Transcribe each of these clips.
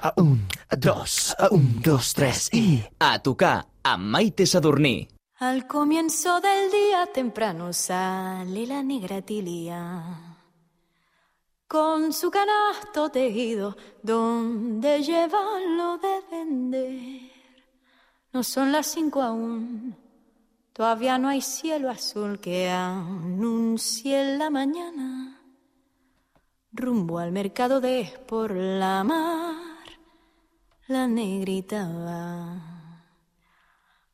A un, dos, a un, dos, tres y... A tocar amb Maite Sadurní. Al comienzo del día temprano sale la negra Tilia con su canasto tejido donde llevarlo de vender. No son las cinco aún, todavía no hay cielo azul que anuncie la mañana. Rumbo al mercado de por la mar, la negrita va.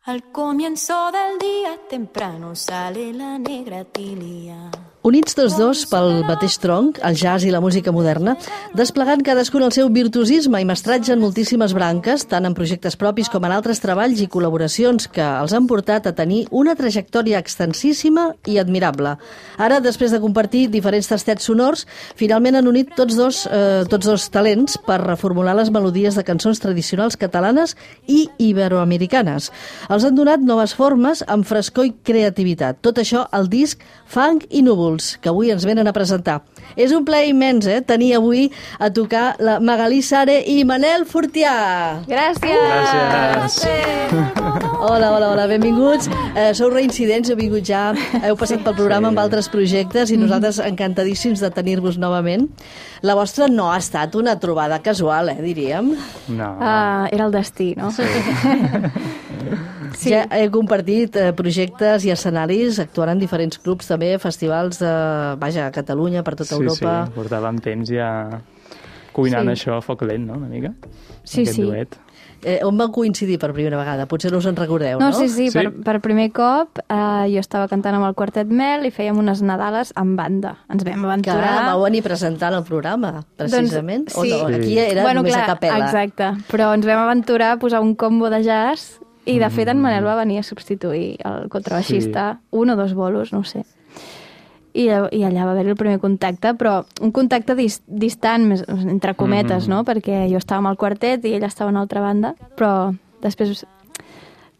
Al comienzo del día temprano sale la negra tilia. Units tots dos pel mateix tronc, el jazz i la música moderna, desplegant cadascun el seu virtuosisme i mestratge en moltíssimes branques, tant en projectes propis com en altres treballs i col·laboracions que els han portat a tenir una trajectòria extensíssima i admirable. Ara, després de compartir diferents tastets sonors, finalment han unit tots dos, eh, tots dos talents per reformular les melodies de cançons tradicionals catalanes i iberoamericanes. Els han donat noves formes amb frescor i creativitat. Tot això al disc Funk i Núvols, que avui ens venen a presentar. És un plaer immens, eh, tenir avui a tocar la Magalí Sare i Manel Fortià. Gràcies! Gràcies. Hola, hola, hola, benvinguts. Eh, sou reincidents, heu vingut ja, heu passat pel programa amb altres projectes i nosaltres encantadíssims de tenir-vos novament. La vostra no ha estat una trobada casual, eh, diríem. No. Uh, era el destí, no? Sí. Sí. Ja heu compartit eh, projectes i escenaris, actuant en diferents clubs també, festivals de, vaja, a Catalunya, per tota sí, Europa. sí, portàvem temps ja cuinant Sí. això a foc lent, no?, una mica? Sí, Aquest sí. duet. Eh, on vau coincidir per primera vegada? Potser no us en recordeu, no? No, sí, sí, Sí. Per, per primer cop uh, jo estava cantant amb el Quartet Mel i fèiem unes Nadales amb banda. Ens vam Que aventurar... vau venir presentant el programa, precisament. Doncs, sí. O no? Sí. Aquí era bueno, només clar, a capella. Exacte, però ens vam aventurar a posar un combo de jazz i de fet en Manel va venir a substituir el contrabaixista un o dos bolos, no sé. I, I allà va haver el primer contacte, però un contacte dis, distant, més, entre cometes, Mhm. no? Perquè jo estava amb el quartet i ell estava en altra banda, però després...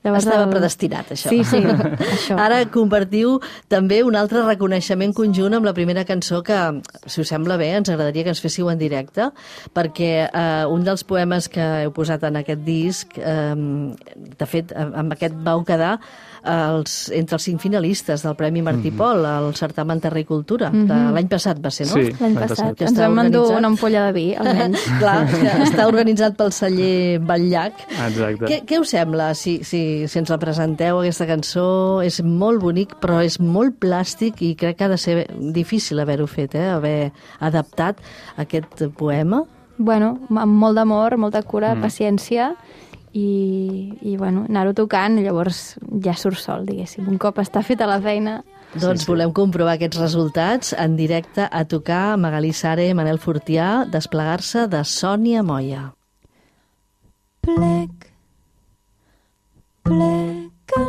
Estava el- predestinat, això. Sí, sí, això. Ara compartiu també un altre reconeixement conjunt amb la primera cançó que, si us sembla bé, ens agradaria que ens féssiu en directe, perquè eh, un dels poemes que heu posat en aquest disc, eh, de fet, amb aquest vau quedar els, entre els cinc finalistes del Premi Martí Pol, al certamen Terra i Cultura, de l'any passat va ser, no? Sí. L'any passat. passat. Que Ens vam endur una ampolla de vi, almenys. Clar, que està organitzat pel celler Batllac. Exacte. Què, què us sembla si, si, si ens la presenteu, aquesta cançó? És molt bonic, però és molt plàstic i crec que ha de ser difícil haver-ho fet, eh? haver adaptat aquest poema. bueno, amb molt d'amor, molta cura, mm. paciència i, i bueno, anar-ho tocant, llavors ja surt sol, diguéssim. Un cop està feta la feina... Doncs volem comprovar aquests resultats en directe a tocar Magalí Sare, Manel Fortià, desplegar-se de Sònia Moia. Plec, pleca,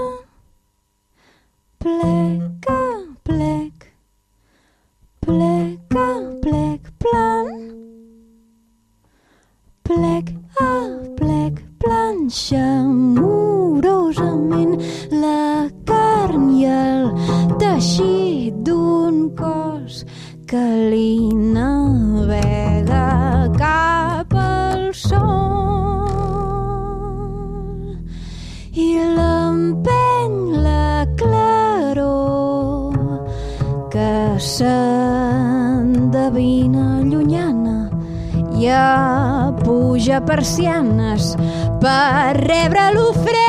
pleca, amorosament la carn i el teixit d'un cos que li navega cap al sol. I l'empeny la claror que s'endevina llunyana i puja persianes per rebre l'ofrena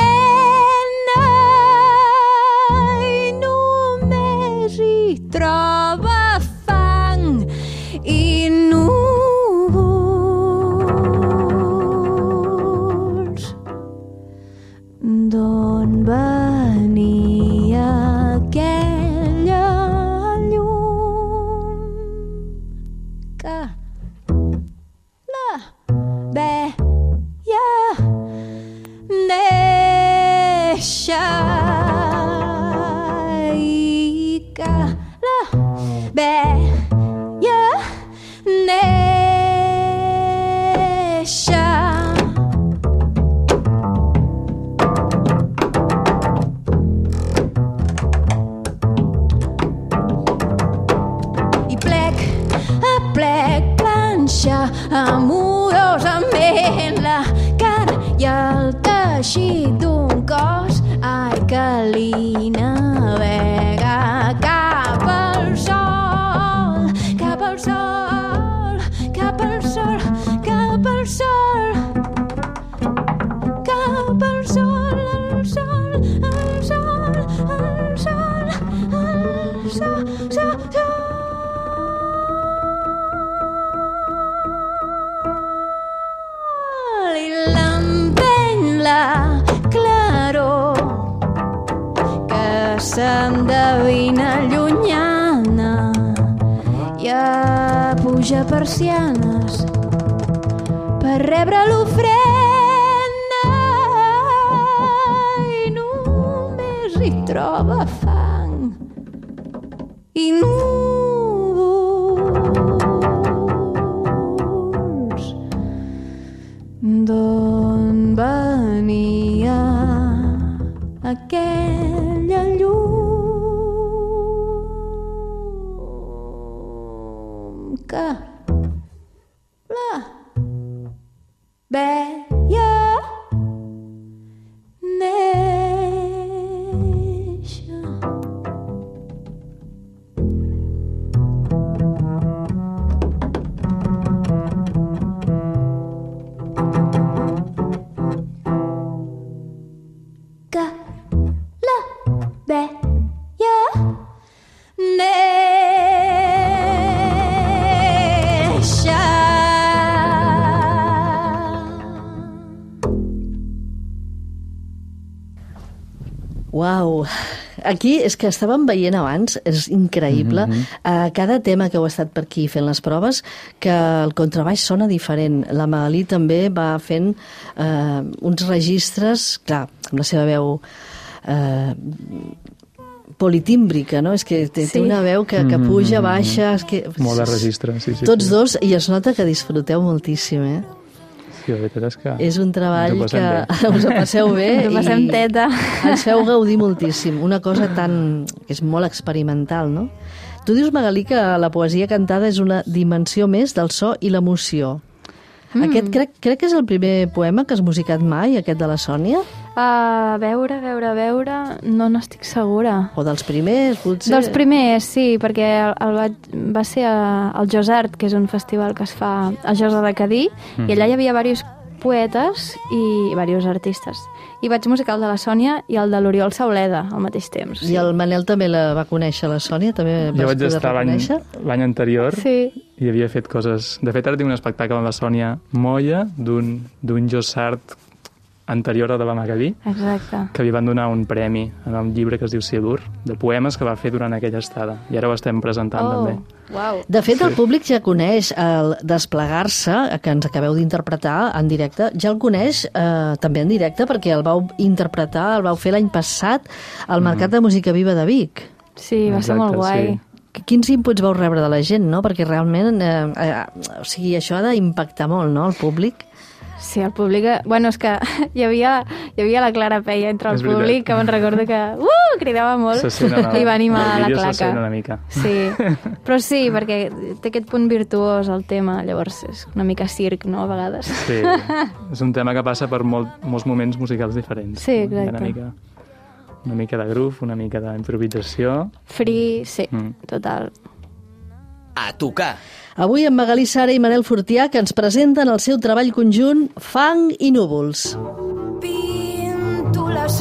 i només hi troba puja persianes per rebre l'ofrena i només hi troba fang i núvols Aquí és que estàvem veient abans, és increïble, mm -hmm. uh, cada tema que heu estat per aquí fent les proves, que el contrabaix sona diferent. La Magalí també va fent uh, uns registres, clar, amb la seva veu uh, politímbrica, no? És que té, té Sí. una veu que, que puja, baixa... És que, Molt de registre, sí, sí. Tots sí. dos, i es nota que disfruteu moltíssim, eh? Sí, la veritat és que... És un treball que bé. us ho passeu bé. Ho passem i teta. Ens feu gaudir moltíssim. Una cosa tan... que és molt experimental, no? Tu dius, Magalí, que la poesia cantada és una dimensió més del so i l'emoció. Mm. Aquest crec, crec que és el primer poema que has musicat mai, aquest de la Sònia, A veure, a veure, a veure... No n'estic segura. o dels primers, potser... Dels primers, sí, perquè el, el vaig, va ser a- al Josart, que és un festival que es fa a Josa de Cadí, i allà hi havia diversos poetes i diversos artistes. I vaig musicar el de la Sònia i el de l'Oriol Sauleda al mateix temps. I el Manel també la va conèixer, la Sònia, també Jo vaig estar l'any anterior Sí, i havia fet coses... De fet, ara tinc un espectacle amb la Sònia Moya d'un d'un Jossart anterior a de la Magalí, exacte. que li van donar un premi en un llibre que es diu Silur, de poemes que va fer durant aquella estada. I ara ho estem presentant també. uau. De fet, el públic ja coneix el desplegar-se, que ens acabeu d'interpretar en directe, ja el coneix eh, també en directe perquè el vau interpretar, el vau fer l'any passat al Mercat de Música Viva de Vic. Sí, va ser Exacte, molt guai. sí. Qu- Quins inputs vau rebre de la gent, no? Perquè realment, eh, eh, o sigui, això ha d'impactar molt, no?, el públic. Sí, el públic... Bueno, és que hi havia, hi havia la Clara Peia entre el públic, que me'n recordo que uh, cridava molt i va animar la se claca. una mica. Sí, però sí, perquè té aquest punt virtuós el tema, llavors és una mica circ, no?, a vegades. Sí, és un tema que passa per molt, molts moments musicals diferents. Sí, exacte. Una mica, una mica de groove, una mica d'improvisació. Free, sí, Mm. total. A tocar. Avui amb Magalí Sara i Manel Fortià que ens presenten el seu treball conjunt Fang i núvols. Pinto les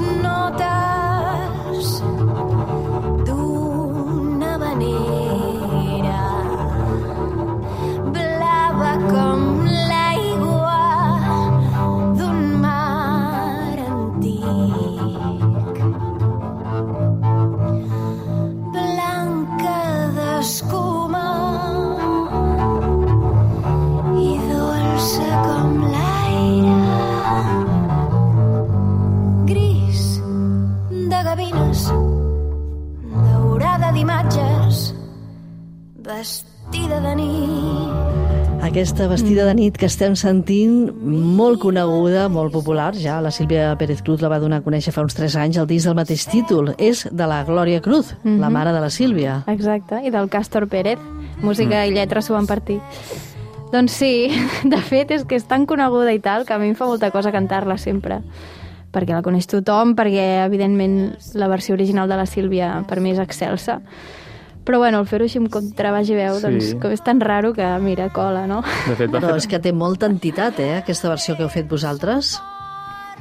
Aquesta vestida de nit que estem sentint, molt coneguda, molt popular, ja la Sílvia Pérez Cruz la va donar a conèixer fa uns 3 anys, el disc del mateix títol, és de la Glòria Cruz, la mare de la Sílvia. Exacte, i del Càstor Pérez. Música i lletra s'ho van partir. Doncs sí, de fet és que és tan coneguda i tal que a mi em fa molta cosa cantar-la sempre perquè la coneix tothom, perquè evidentment la versió original de la Sílvia per mi és excelsa però bueno, el fer-ho així amb contrabaix i veu, Sí. doncs com és tan raro que mira, cola, no? De fet, va, Però és que té molta entitat, eh, aquesta versió que heu fet vosaltres.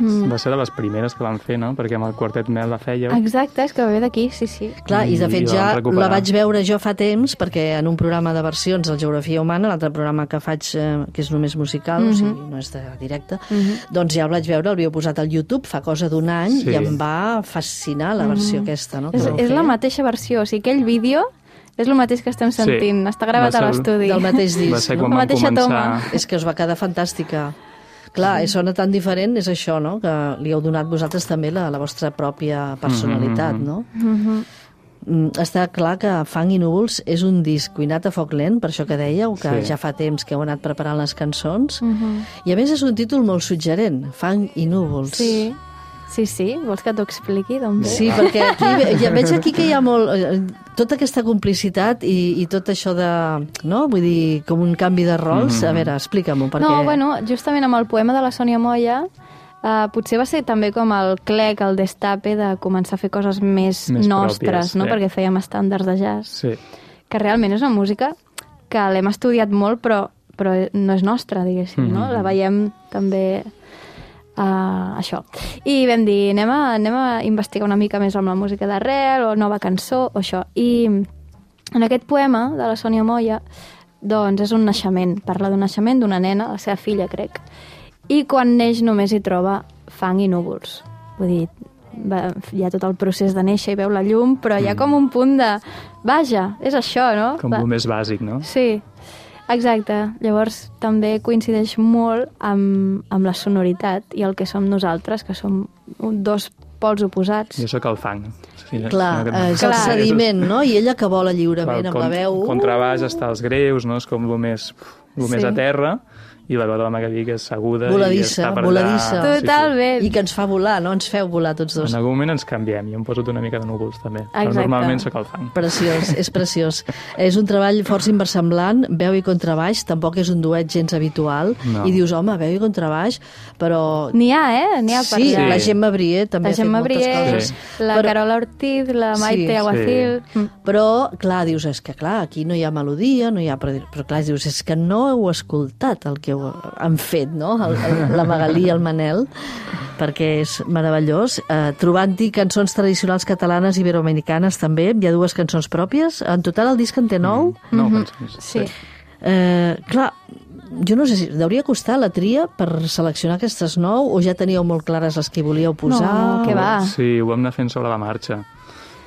Va ser de les primeres que van fer, no? Perquè amb el quartet Mel la fèieu. Exacte, és que ve d'aquí, sí, sí. Clar, i de fet la ja recuperar. la vaig veure jo fa temps, perquè en un programa de versions, el Geografia Humana, l'altre programa que faig, eh, que és només musical, o sigui, no és de directe, doncs ja el vaig veure, l'havíeu posat al YouTube fa cosa d'un any Sí. i em va fascinar la versió aquesta, no? És, és la mateixa versió, o sigui, aquell vídeo és el mateix que estem Sí. sentint, està gravat Va a ser el- l'estudi. Del mateix disc, Va ser no? quan La vam mateixa començar... toma. És que us va quedar fantàstica. Clar, i sona tan diferent, és això, no?, que li heu donat vosaltres també la, la vostra pròpia personalitat, no? Mm, Està clar que Fang i Núvols és un disc cuinat a foc lent, per això que dèieu, que Sí. ja fa temps que heu anat preparant les cançons, i a més és un títol molt suggerent, Fang i Núvols. Sí, sí, sí. Vols que t'ho expliqui d'on ve? Sí, perquè aquí, ja veig aquí que hi ha molt... eh, Tota aquesta complicitat i, i tot això de... No? Vull dir, com un canvi de rols. A veure, explica-m'ho, perquè... No, bueno, justament amb el poema de la Sònia Moya Uh, potser va ser també com el clec, el destape de començar a fer coses més, Més nostres, pròpies, no? sí. perquè fèiem estàndards de jazz. Sí. que realment és una música que l'hem estudiat molt però, però no és nostra, diguéssim, no? Mhm. La veiem també uh, això. I vam dir, anem a, anem a investigar una mica més amb la música d'arrel o nova cançó o això. I en aquest poema de la Sònia Moya doncs és un naixement, parla d'un naixement d'una nena, la seva filla, crec. I quan neix només hi troba fang i núvols. Vull dir, va, hi ha tot el procés de néixer i veu la llum, però hi ha com un punt de... Vaja, és això, no? Com Va- el més bàsic, no? Sí, exacte. Llavors també coincideix molt amb, amb la sonoritat i el que som nosaltres, que som un, dos pols oposats. Jo sóc el fang. Sí, Clar, eh, és el Clar. sediment, no? I ella que vola lliurement Clar, amb la veu... uh, Contrabaix està als greus, no? És com el més, el més Sí. a terra, i la veu de la Magalí que és aguda Voladissa, i està per voladissa. allà. Totalment. I que ens fa volar, no? Ens feu volar tots dos. En algun moment ens canviem, jo em poso una mica de núvols també, però Exacte. normalment sóc el fang. Preciós, és preciós. És un treball força inversemblant, veu i contrabaix, tampoc és un duet gens habitual, No. i dius, home, veu i contrabaix, però... N'hi ha, eh? N'hi ha per Sí, allà. la Gemma Brier també La ha fet Gemma moltes Brier, coses. la Però- Carola Ortiz, la Maite Sí. Aguacil... Mm. Però, clar, dius, és que clar, aquí no hi ha melodia, no hi ha... Però, però clar, dius, és que no heu escoltat el que heu, han fet, no? El, el, la Magalí i el Manel, perquè és meravellós. Eh, Trobant-hi cançons tradicionals catalanes i iberoamericanes també, hi ha dues cançons pròpies. En total el disc en té nou. No, Mhm. cançons. Sí. Eh, clar, jo no sé si hauria costar la tria per seleccionar aquestes nou o ja teníeu molt clares les que hi volíeu posar? No, què va? Sí, ho vam anar fent sobre la marxa.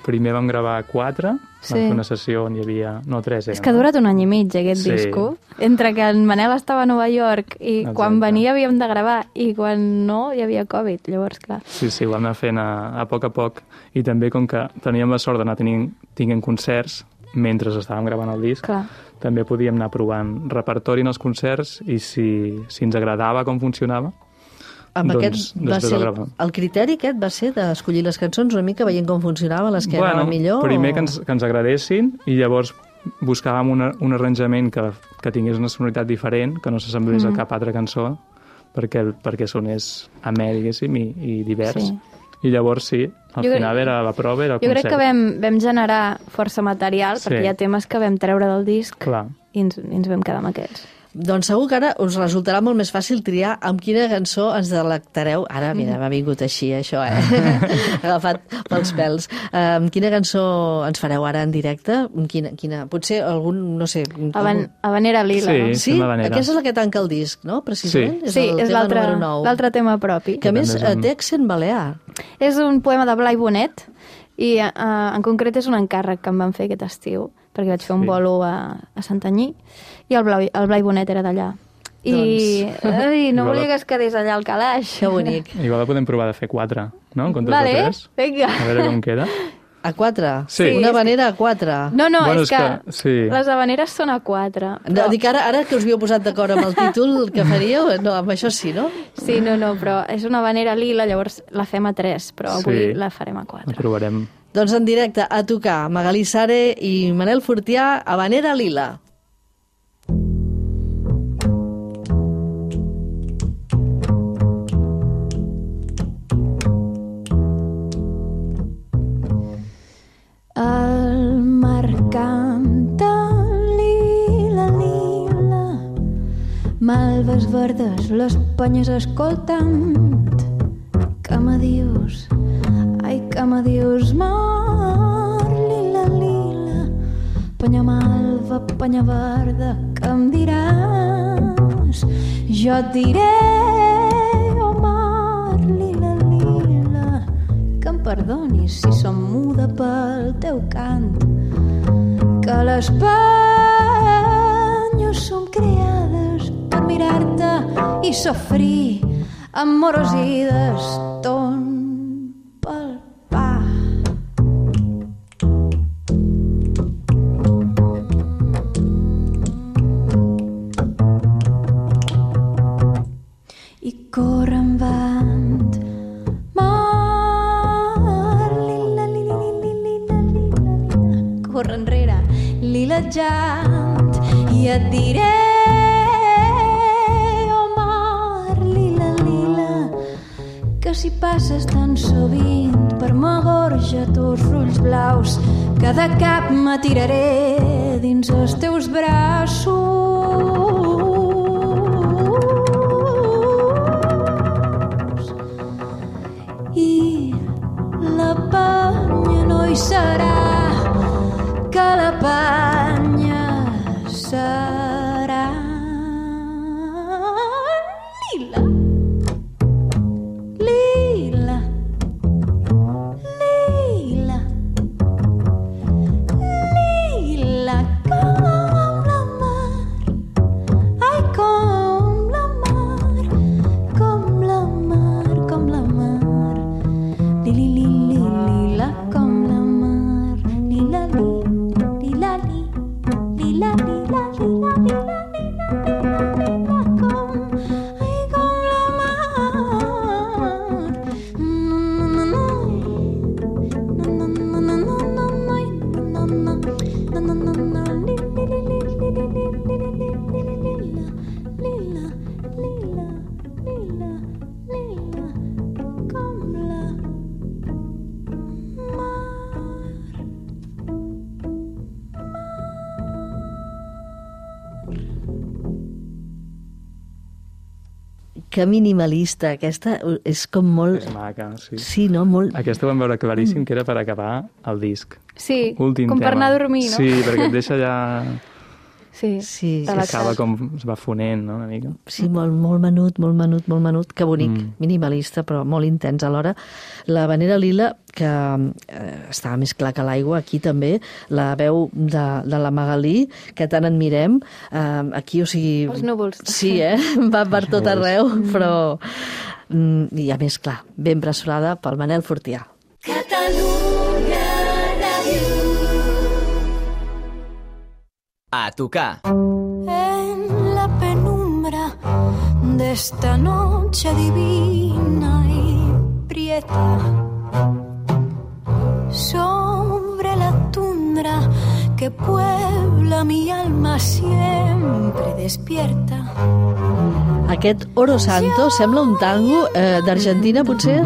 Primer vam gravar quatre, Sí. vam fer una sessió on hi havia... No, tres, És que ha durat un any i mig, aquest Sí. disco. Entre que en Manel estava a Nova York i Exacte. quan venia havíem de gravar i quan no hi havia Covid. Llavors, clar. Sí, sí, ho vam anar fent a, a poc a poc i també com que teníem la sort d'anar tenint, tinguent concerts mentre estàvem gravant el disc, Clar. també podíem anar provant repertori en els concerts i si, si ens agradava com funcionava, Amb Doncs, aquest va ser el el, criteri aquest va ser d'escollir les cançons una mica veient com funcionaven, les que anaven millor? primer o... que ens, que ens agradessin i llavors buscàvem una, un arranjament que, que tingués una sonoritat diferent, que no s'assemblés Mhm. a cap altra cançó, perquè, perquè sonés amè, diguéssim, i, i divers. Sí. I llavors sí, al Jo crec- final era la prova, era el Jo crec concert. que vam, vam generar força material, Sí. perquè hi ha temes que vam treure del disc Clar. i ens, i ens vam quedar amb aquests. Doncs segur que ara us resultarà molt més fàcil triar amb quina cançó ens delectareu. Ara, mira, m'ha vingut així, això, eh? Agafat pels pèls. Amb quina cançó ens fareu ara en directe? Quina, quina? Potser algun, no sé... Haban, algun... Habanera Lila, Sí. no? Sí? Habanera. Aquesta és la que tanca el disc, no? Precisament? Sí. Sí, el és l'altre tema propi. Que a més és amb- té accent balear. És un poema de Blai Bonet i uh, en concret és un encàrrec que em van fer aquest estiu perquè vaig fer un Sí. bolo a, a Santanyí i el Blai, el Blai Bonet era d'allà. I ai, no volia que es quedés allà al calaix. Que bonic. Igual podem provar de fer quatre, no? En comptes Vale, de tres. vinga. A veure com queda. A quatre? Sí. Una vanera a quatre. No, no, Bueno, és, és que, que- sí. les habaneres són a quatre. No, dic ara, ara que us havíeu posat d'acord amb el títol que faríeu, no, amb això sí, no? Sí, no, no, però és una habanera lila, llavors la fem a tres, però avui Sí. la farem a La quatre. provarem. Doncs en directe a tocar Magalí Sare i Manel Fortià a Vanera Lila. Malves verdes, les penyes escoltant. Que me dius, ai, que me dius, mar, lila, lila, penya malva, penya verda, que em diràs? Jo et diré, oh mar, lila, lila, que em perdonis si som muda pel teu cant, que les penyes som creades mirar-te i sofrir amorosides ton cada cap m'atiraré Que minimalista, aquesta és com molt... És maca, sí. Sí, no? Molt... Aquesta ho vam veure claríssim, que era per acabar el disc. Sí, Últim com per tema. anar a dormir, no? Sí, perquè et deixa ja... Sí, Sí, relaxat. Acaba com es va fonent, no?, una mica. Sí, molt, molt menut, molt menut, molt menut. Que bonic, Mm. mm. minimalista, però molt intens alhora. La Vanera Lila, que eh, estava més clar que l'aigua, aquí també, la veu de, de la Magalí, que tant admirem, eh, aquí, o sigui... Els núvols. Sí, eh? Va per tot arreu, però... mm, I a més, clar, ben bressolada pel Manel Fortià. A tocar. en la penumbra de esta noche divina y prieta sobre la tundra que puebla mi alma siempre despierta. Aquest Oro Santo sembla un tango eh, d'Argentina, potser?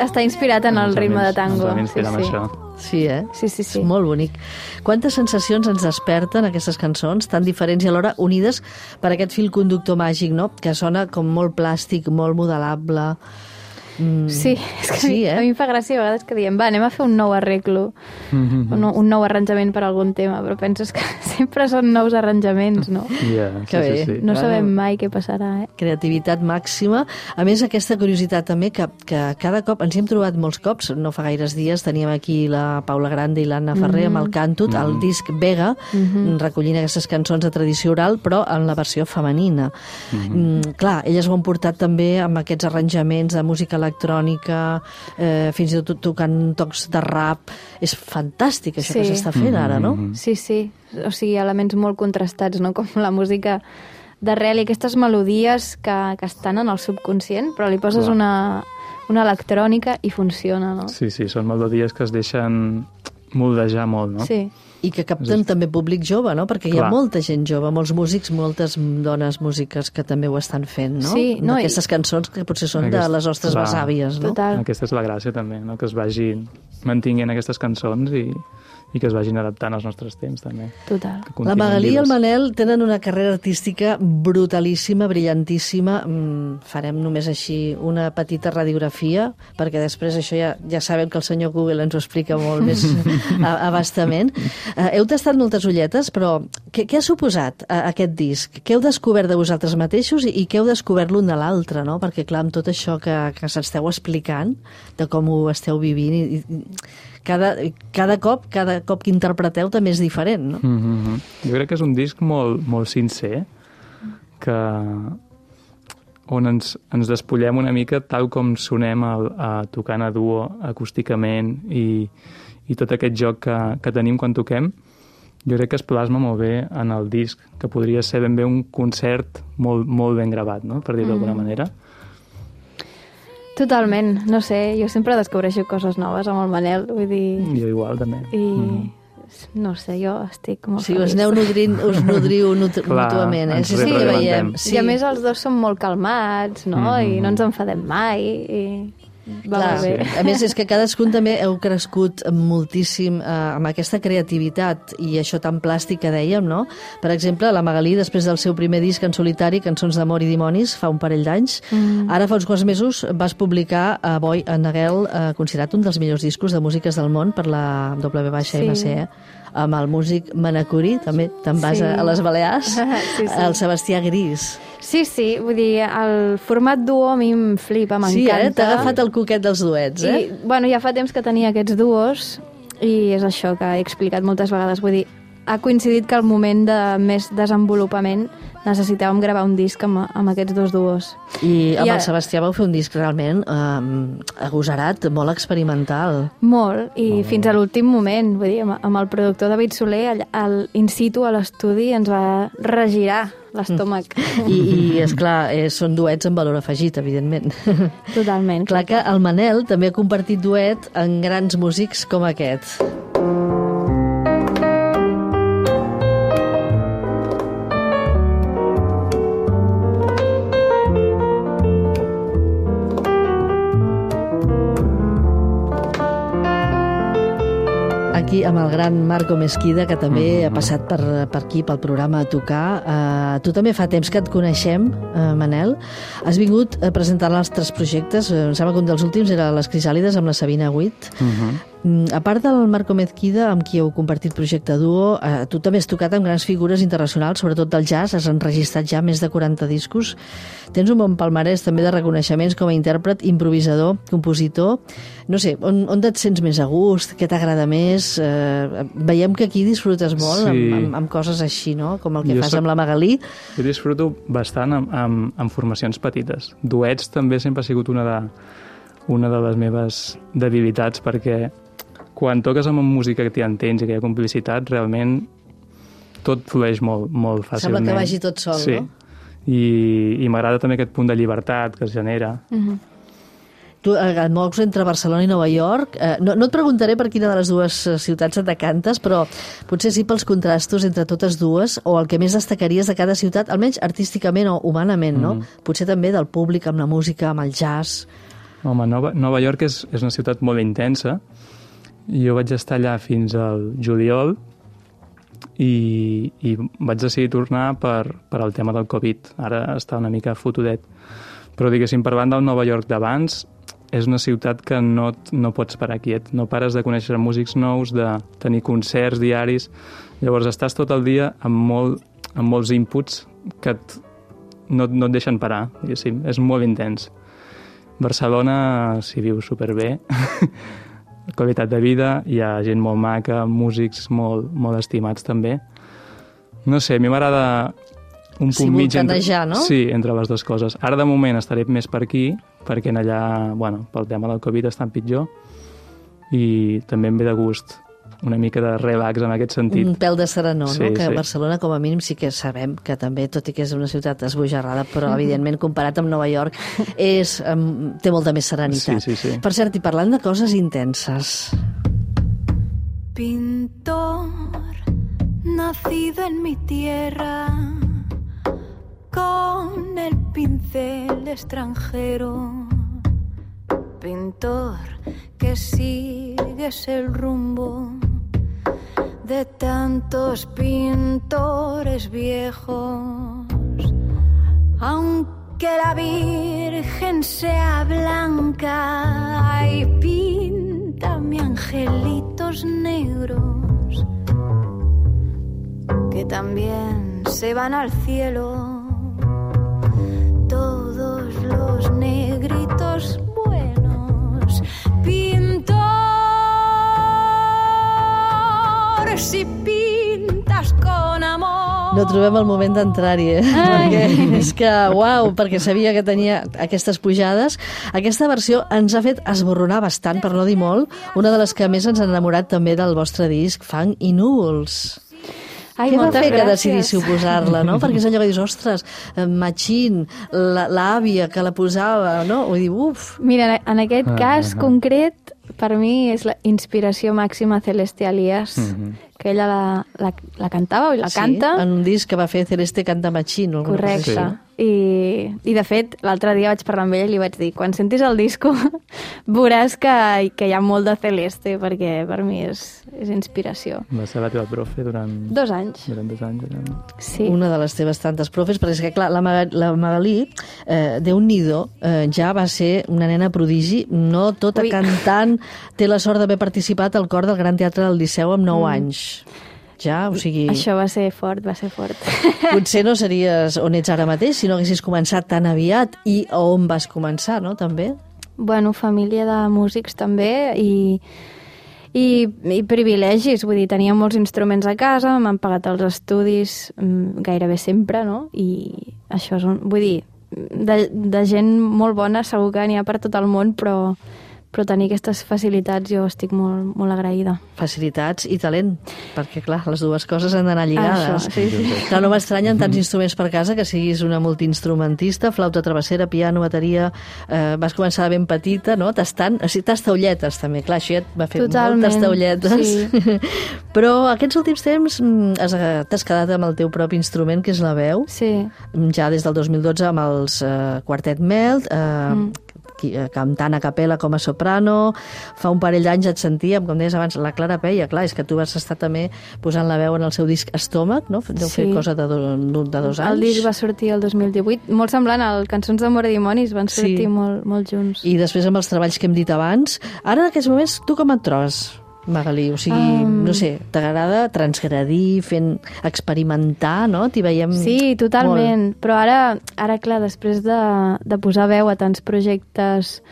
Està inspirat en el ritme de tango. Sí, sí. això. Sí, eh? Sí, sí, sí. És molt bonic. Quantes sensacions ens desperten aquestes cançons, tan diferents i alhora unides per aquest fil conductor màgic, no? Que sona com molt plàstic, molt modelable. Mm, Sí, és que Sí, a, mi, eh? a mi em fa gràcia a vegades que diem, va, anem a fer un nou arreglo, Mhm. un, nou- un nou arranjament per algun tema, però penses que sempre són nous arranjaments, no? Yeah, sí, Que bé. sí, sí. No Bueno. sabem mai què passarà, eh? creativitat màxima. A més, aquesta curiositat també, que, que cada cop, ens hi hem trobat molts cops, no fa gaires dies teníem aquí la Paula Grande i l'Anna Ferrer amb el Cantut, el disc Vega, recollint aquestes cançons de tradició oral, però en la versió femenina. Mm, clar, elles ho han portat també amb aquests arranjaments de música electrònica, eh, fins i tot tocant tocs de rap. És fantàstic això que Sí. s'està fent ara, no? Mhm. Sí, sí, o sigui, elements molt contrastats, no? Com la música d'arrel i aquestes melodies que, que estan en el subconscient, però li poses Clar. una, una electrònica i funciona, no? Sí, sí, són melodies que es deixen moldejar molt, no? Sí, I que capten també públic jove, no? Perquè hi ha Clar. molta gent jove, molts músics, moltes dones músiques que també ho estan fent, no? Sí, no, i- Aquestes cançons que potser són de Aquest- les nostres clar. besàvies, no? total. Aquesta és la gràcia també, no? que es vagin mantinguent aquestes cançons i, i que es vagin adaptant als nostres temps, també. Total. La Magalí i el. Manel tenen una carrera artística brutalíssima, brillantíssima. Mm, farem només així una petita radiografia, perquè després això ja, ja sabem que el senyor Google ens ho explica molt més abastament. Uh, heu tastat moltes ulletes, però què, què ha suposat uh, aquest disc? Què heu descobert de vosaltres mateixos i, i què heu descobert l'un de l'altre, no? Perquè, clar, amb tot això que, que s'esteu explicant, de com ho esteu vivint, i, i cada, cada cop, cada cop que interpreteu també és diferent, no? Mm -hmm. Jo crec que és un disc molt, molt sincer, que on ens, ens despullem una mica tal com sonem al, a tocant a duo acústicament i, i tot aquest joc que, que tenim quan toquem jo crec que es plasma molt bé en el disc, que podria ser ben bé un concert molt, molt ben gravat, no? per dir-ho d'alguna manera. Totalment, no sé, jo sempre descobreixo coses noves amb el Manel, vull dir... Jo igual, també. I Mhm. no sé, jo estic molt O sigui, us feliç. aneu nodrint, us nodriu nut Clar, mútuament, eh? Sí, sí, veiem. I a més els dos som molt calmats, no? Mhm. I no ens enfadem mai, i va Clar, bé. a més, és que cadascun també heu crescut moltíssim eh, amb aquesta creativitat i això tan plàstic que dèiem, no? Per exemple, la Magalí, després del seu primer disc en solitari, Cançons d'amor i dimonis, fa un parell d'anys, Mm. ara fa uns quants mesos vas publicar a Boi a Naguel, eh, considerat un dels millors discos de músiques del món per la WMC, Sí. eh? Amb el músic Manacuri, també te'n vas Sí. a, a les Balears, Sí, sí. el Sebastià Gris. Sí, sí, vull dir, el format duo a mi em flipa, m'encanta. Sí, eh? T'ha agafat el coquet dels duets, eh? I, bueno, ja fa temps que tenia aquests duos i és això que he explicat moltes vegades. Vull dir, ha coincidit que al moment de més desenvolupament necessitàvem gravar un disc amb, amb aquests dos duos. I amb I el Sebastià vau fer un disc realment um, agosarat, molt experimental. Molt, i fins a l'últim moment, vull dir, amb, amb el productor David Soler, al, al in situ a l'estudi ens va regirar l'estómac. I, i és clar, eh, són duets amb valor afegit, evidentment. Totalment. clar que el Manel també ha compartit duet en grans músics com aquest. Aquí amb el gran Marco Mesquida, que també ha passat per, per aquí, pel programa a tocar. Uh, tu també fa temps que et coneixem, uh, Manel. Has vingut a presentar els tres projectes. Em sembla que un dels últims era Les Crisàlides amb la Sabina Witt. Uh -huh. Mm, A part del Marco Mezquida, amb qui heu compartit projecte duo, eh, tu també has tocat amb grans figures internacionals, sobretot del jazz, has enregistrat ja més de 40 discos. Tens un bon palmarès també de reconeixements com a intèrpret, improvisador, compositor. No sé, on, on et sents més a gust? Què t'agrada més? Eh, veiem que aquí disfrutes molt Sí. amb, amb, amb coses així, no? Com el que Jo fas soc- amb la Magalí. Jo disfruto bastant amb, amb, amb formacions petites. Duets també sempre ha sigut una de, una de les meves debilitats perquè quan toques amb música que t'hi entens i que hi ha complicitat, realment tot flueix molt, molt Sembla fàcilment. que vagi tot sol, sí. no? I, i m'agrada també aquest punt de llibertat que es genera. Tu eh, et mous entre Barcelona i Nova York. Eh, no, no et preguntaré per quina de les dues eh, ciutats et decantes, però potser sí pels contrastos entre totes dues o el que més destacaries de cada ciutat, almenys artísticament o humanament, no? Potser també del públic, amb la música, amb el jazz... Home, Nova, Nova York és, és una ciutat molt intensa. Jo vaig estar allà fins al juliol i, i vaig decidir tornar per, per al tema del Covid. Ara està una mica fotudet. Però, diguéssim, per banda del Nova York d'abans, és una ciutat que no, no pots parar quiet. No pares de conèixer músics nous, de tenir concerts diaris. Llavors, estàs tot el dia amb, molt, amb molts inputs que et, no, no et deixen parar, diguéssim. És molt intens. Barcelona s'hi viu superbé, qualitat de vida, hi ha gent molt maca, músics molt, molt estimats també. No sé, a mi m'agrada un punt mig entre... No? Sí, entre les dues coses. Ara de moment estaré més per aquí, perquè en allà, bueno, pel tema del Covid estan pitjor, i també em ve de gust una mica de relax en aquest sentit. Un pèl de serenor, Sí, no? Que sí. Barcelona, com a mínim, sí que sabem que també, tot i que és una ciutat esbojarrada, però, evidentment, comparat amb Nova York, és, um, té molta més serenitat. Sí, sí, sí. Per cert, i parlant de coses intenses, Pintor, nacido en mi tierra, con el pincel extranjero. Pintor, que sigues el rumbo de tantos pintores viejos. Aunque la Virgen sea blanca, ay, píntame angelitos negros que también se van al cielo. No trobem el moment d'entrar-hi, eh? Perquè és que, uau, perquè sabia que tenia aquestes pujades. Aquesta versió ens ha fet esborronar bastant, per no dir molt, una de les que més ens ha enamorat també del vostre disc, Fang i Núvols. Ai, Què va moltes fer que gràcies. decidíssiu posar-la, no? Perquè és allò que dius, ostres, eh, Machín, la- l'àvia que la posava, no? Vull dir, uf, Mira, en aquest Ah, cas ah, ah. concret, per mi és la inspiració màxima Celeste Alias, Mhm. Que ella la, la, la cantava i la canta. Sí, en un disc que va fer Celeste Canta Machín. o alguna cosa Correcte. així. I, I, de fet, l'altre dia vaig parlar amb ella i li vaig dir quan sentis el disco veuràs que, que hi ha molt de Celeste perquè per mi és, és inspiració. Va ser la teva profe durant, Dos anys. durant dos anys. No? Sí. Una de les teves tantes profes, perquè és que, clar, la, Maga- la Magalí, eh, déu nhi eh, ja va ser una nena prodigi, no tota Ui. cantant, té la sort d'haver participat al cor del Gran Teatre del Liceu amb 9 anys. Ja, o sigui, Això va ser fort, va ser fort. potser no series on ets ara mateix si no haguessis començat tan aviat i a on vas començar, no?, també. bueno, família de músics també i, i, i privilegis, vull dir, tenia molts instruments a casa, m'han pagat els estudis mm, gairebé sempre, no? I això és un... Vull dir, de, de gent molt bona segur que n'hi ha per tot el món, però, però tenir aquestes facilitats jo estic molt, molt agraïda. Facilitats i talent, perquè, clar, les dues coses han d'anar lligades. Això, sí, sí. Clar, no m'estranyen tants instruments per casa que siguis una multiinstrumentista, flauta travessera, piano, bateria... Eh, vas començar ben petita, no?, tastant... O sigui, tastaulletes, també. Clar, això ja et va fer Totalment, moltes taulletes. sí. Però aquests últims temps mm, has- t'has quedat amb el teu propi instrument, que és la veu, Sí, ja des del 2012 amb els eh, Quartet Melt, eh, Mm. Eh, cantant a capella com a soprano, fa un parell d'anys et sentíem, com deies abans, la Clara Peia, clar, és que tu vas estar també posant la veu en el seu disc Estómac, no? Deu fer Sí. cosa de, do, de dos anys. el disc va sortir el 2018, molt semblant al Cançons d'amor i dimonis, van Sí. sortir molt, molt junts. I després amb els treballs que hem dit abans. Ara, en aquests moments, tu com et trobes, Magalí? O sigui, Um. no sé, t'agrada transgredir, fent experimentar, no? T'hi veiem Sí, totalment. Però ara, ara clar, després de, de posar veu a tants projectes...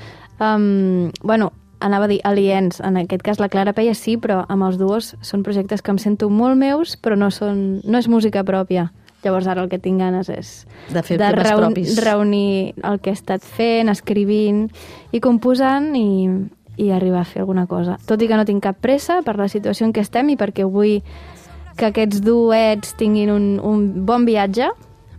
Um, bueno, anava a dir aliens, en aquest cas la Clara Peia sí, però amb els duos són projectes que em sento molt meus, però no, són, no és música pròpia. Llavors ara el que tinc ganes és De fer temes propis. reunir el que he estat fent, escrivint i composant i, i arribar a fer alguna cosa. Tot i que no tinc cap pressa per la situació en què estem i perquè vull que aquests duets tinguin un, un bon viatge,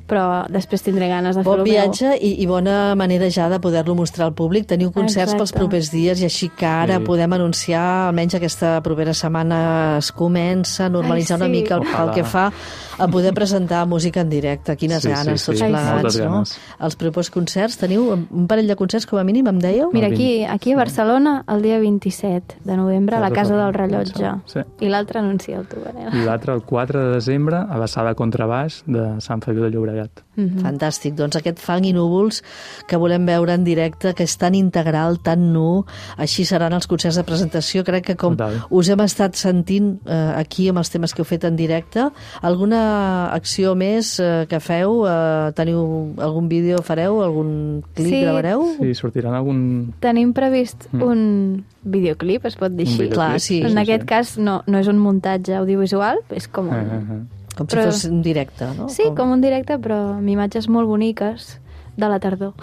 però després tindré ganes de fer Bon el meu. viatge i, i bona manera ja de poder-lo mostrar al públic. Teniu concerts Exacte. pels propers dies i així que ara Sí. podem anunciar, almenys aquesta propera setmana es comença a normalitzar Ai, una sí. mica el, el que fa a poder presentar música en directe. Quines Sí, sí, ganes, sí. tots Ai, sí. plegats, Moltes no? ganes. Els propers concerts, teniu un parell de concerts com a mínim, em dèieu? Mira, aquí, 20, aquí a Barcelona, el dia 27 de novembre, a la Casa del Rellotge. Sí. I l'altre anuncia tu, Manel. I l'altre, el 4 de desembre, a la sala Contrabaix de Sant Feliu de Llobregat. Mhm. Fantàstic, doncs aquest fang i núvols que volem veure en directe, que és tan integral, tan nu, així seran els concerts de presentació. Crec que com Total. us hem estat sentint eh, aquí amb els temes que heu fet en directe, alguna acció més eh, que feu? Eh, teniu algun vídeo, fareu? Algun clip Sí. gravareu? Sí, sortiran algun... Tenim previst Mm. un videoclip, es pot dir Un així. Clar, sí. En aquest cas no, no és un muntatge audiovisual, és com un... Eh, eh, Com si Però- fos un directe, no? Sí, com un directe, però amb imatges molt boniques de la tardor.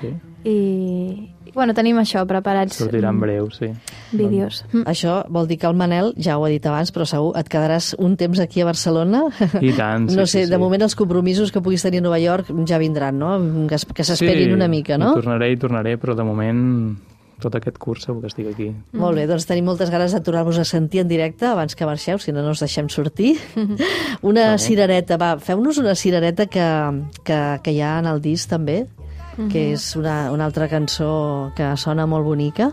Sí. I, i, bueno, tenim això, preparats Sortirà en breu, sí. vídeos. Mm. Això vol dir que el Manel, ja ho ha dit abans, però segur et quedaràs un temps aquí a Barcelona. I tant, sí, no sé, sí, de sí. moment els compromisos que puguis tenir a Nova York ja vindran, no? Que, que s'esperin sí, una mica, no? hi tornaré, hi tornaré, però de moment tot aquest curs segur que estic aquí. Molt bé, doncs tenim moltes ganes de tornar-vos a sentir en directe abans que marxeu, si no, no us deixem sortir. una cirereta, va, feu-nos una cirereta que, que, que hi ha en el disc també, que és una, una altra cançó que sona molt bonica.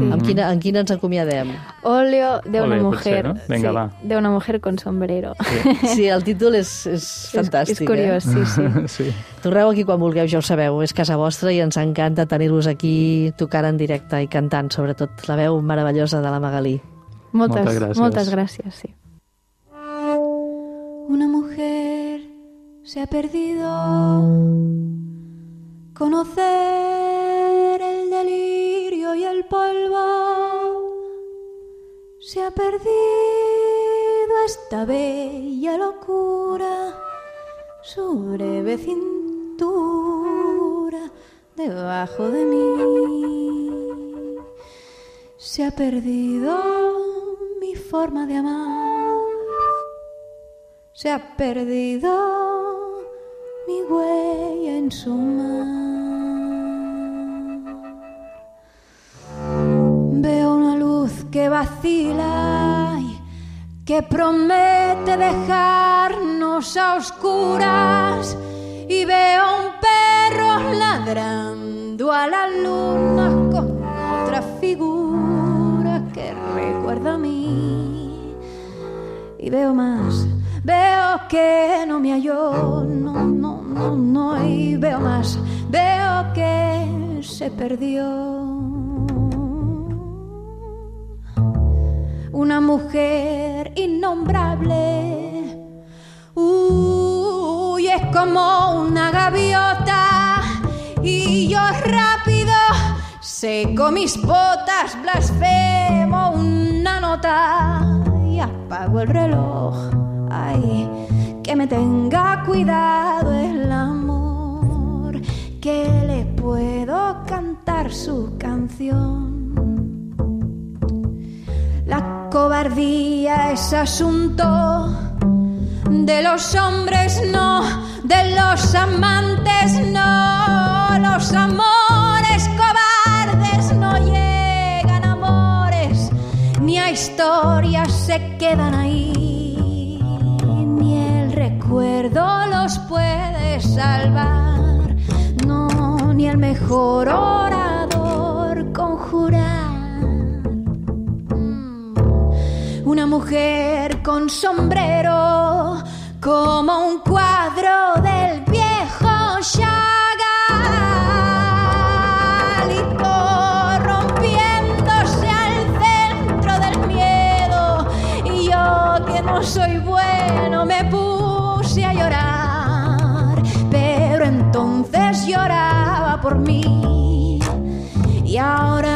Sí. Amb, quina, amb quina ens acomiadem? Óleo de una Ole, mujer. potser, no? Vinga, sí, va. De una mujer con sombrero. Sí, el títol és, és fantàstic. És, és curiós, Eh? sí, sí. sí. Torneu aquí quan vulgueu, ja ho sabeu, és casa vostra i ens encanta tenir-vos aquí tocant en directe i cantant, sobretot la veu meravellosa de la Magalí. Moltes, Moltes gràcies. Moltes gràcies, sí. Una mujer se ha perdido conocer polvo. Se ha perdido esta bella locura, su breve cintura debajo de mí. Se ha perdido mi forma de amar se ha perdido mi huella en su mar. Veo una luz que vacila y que promete dejarnos a oscuras y veo un perro ladrando a la luna con otra figura que recuerda a mí y veo más. Veo que no me halló, no, no, no, no, y veo más. Veo que se perdió. Una mujer innombrable. Uy, es como una gaviota. Y yo rápido seco mis botas, blasfemo una nota y apago el reloj. Ay, que me tenga cuidado el amor, que le puedo cantar su canción. La cobardía es asunto de los hombres, no, de los amantes, no, los amores cobardes no llegan amores, ni a historias se quedan ahí, ni el recuerdo los puede salvar, no, ni el mejor orador conjurar. Una mujer con sombrero, como un cuadro del viejo Chagall, y corrompiéndose al centro del miedo. Y yo, que no soy bueno, me puse a llorar, pero entonces lloraba por mí. Y ahora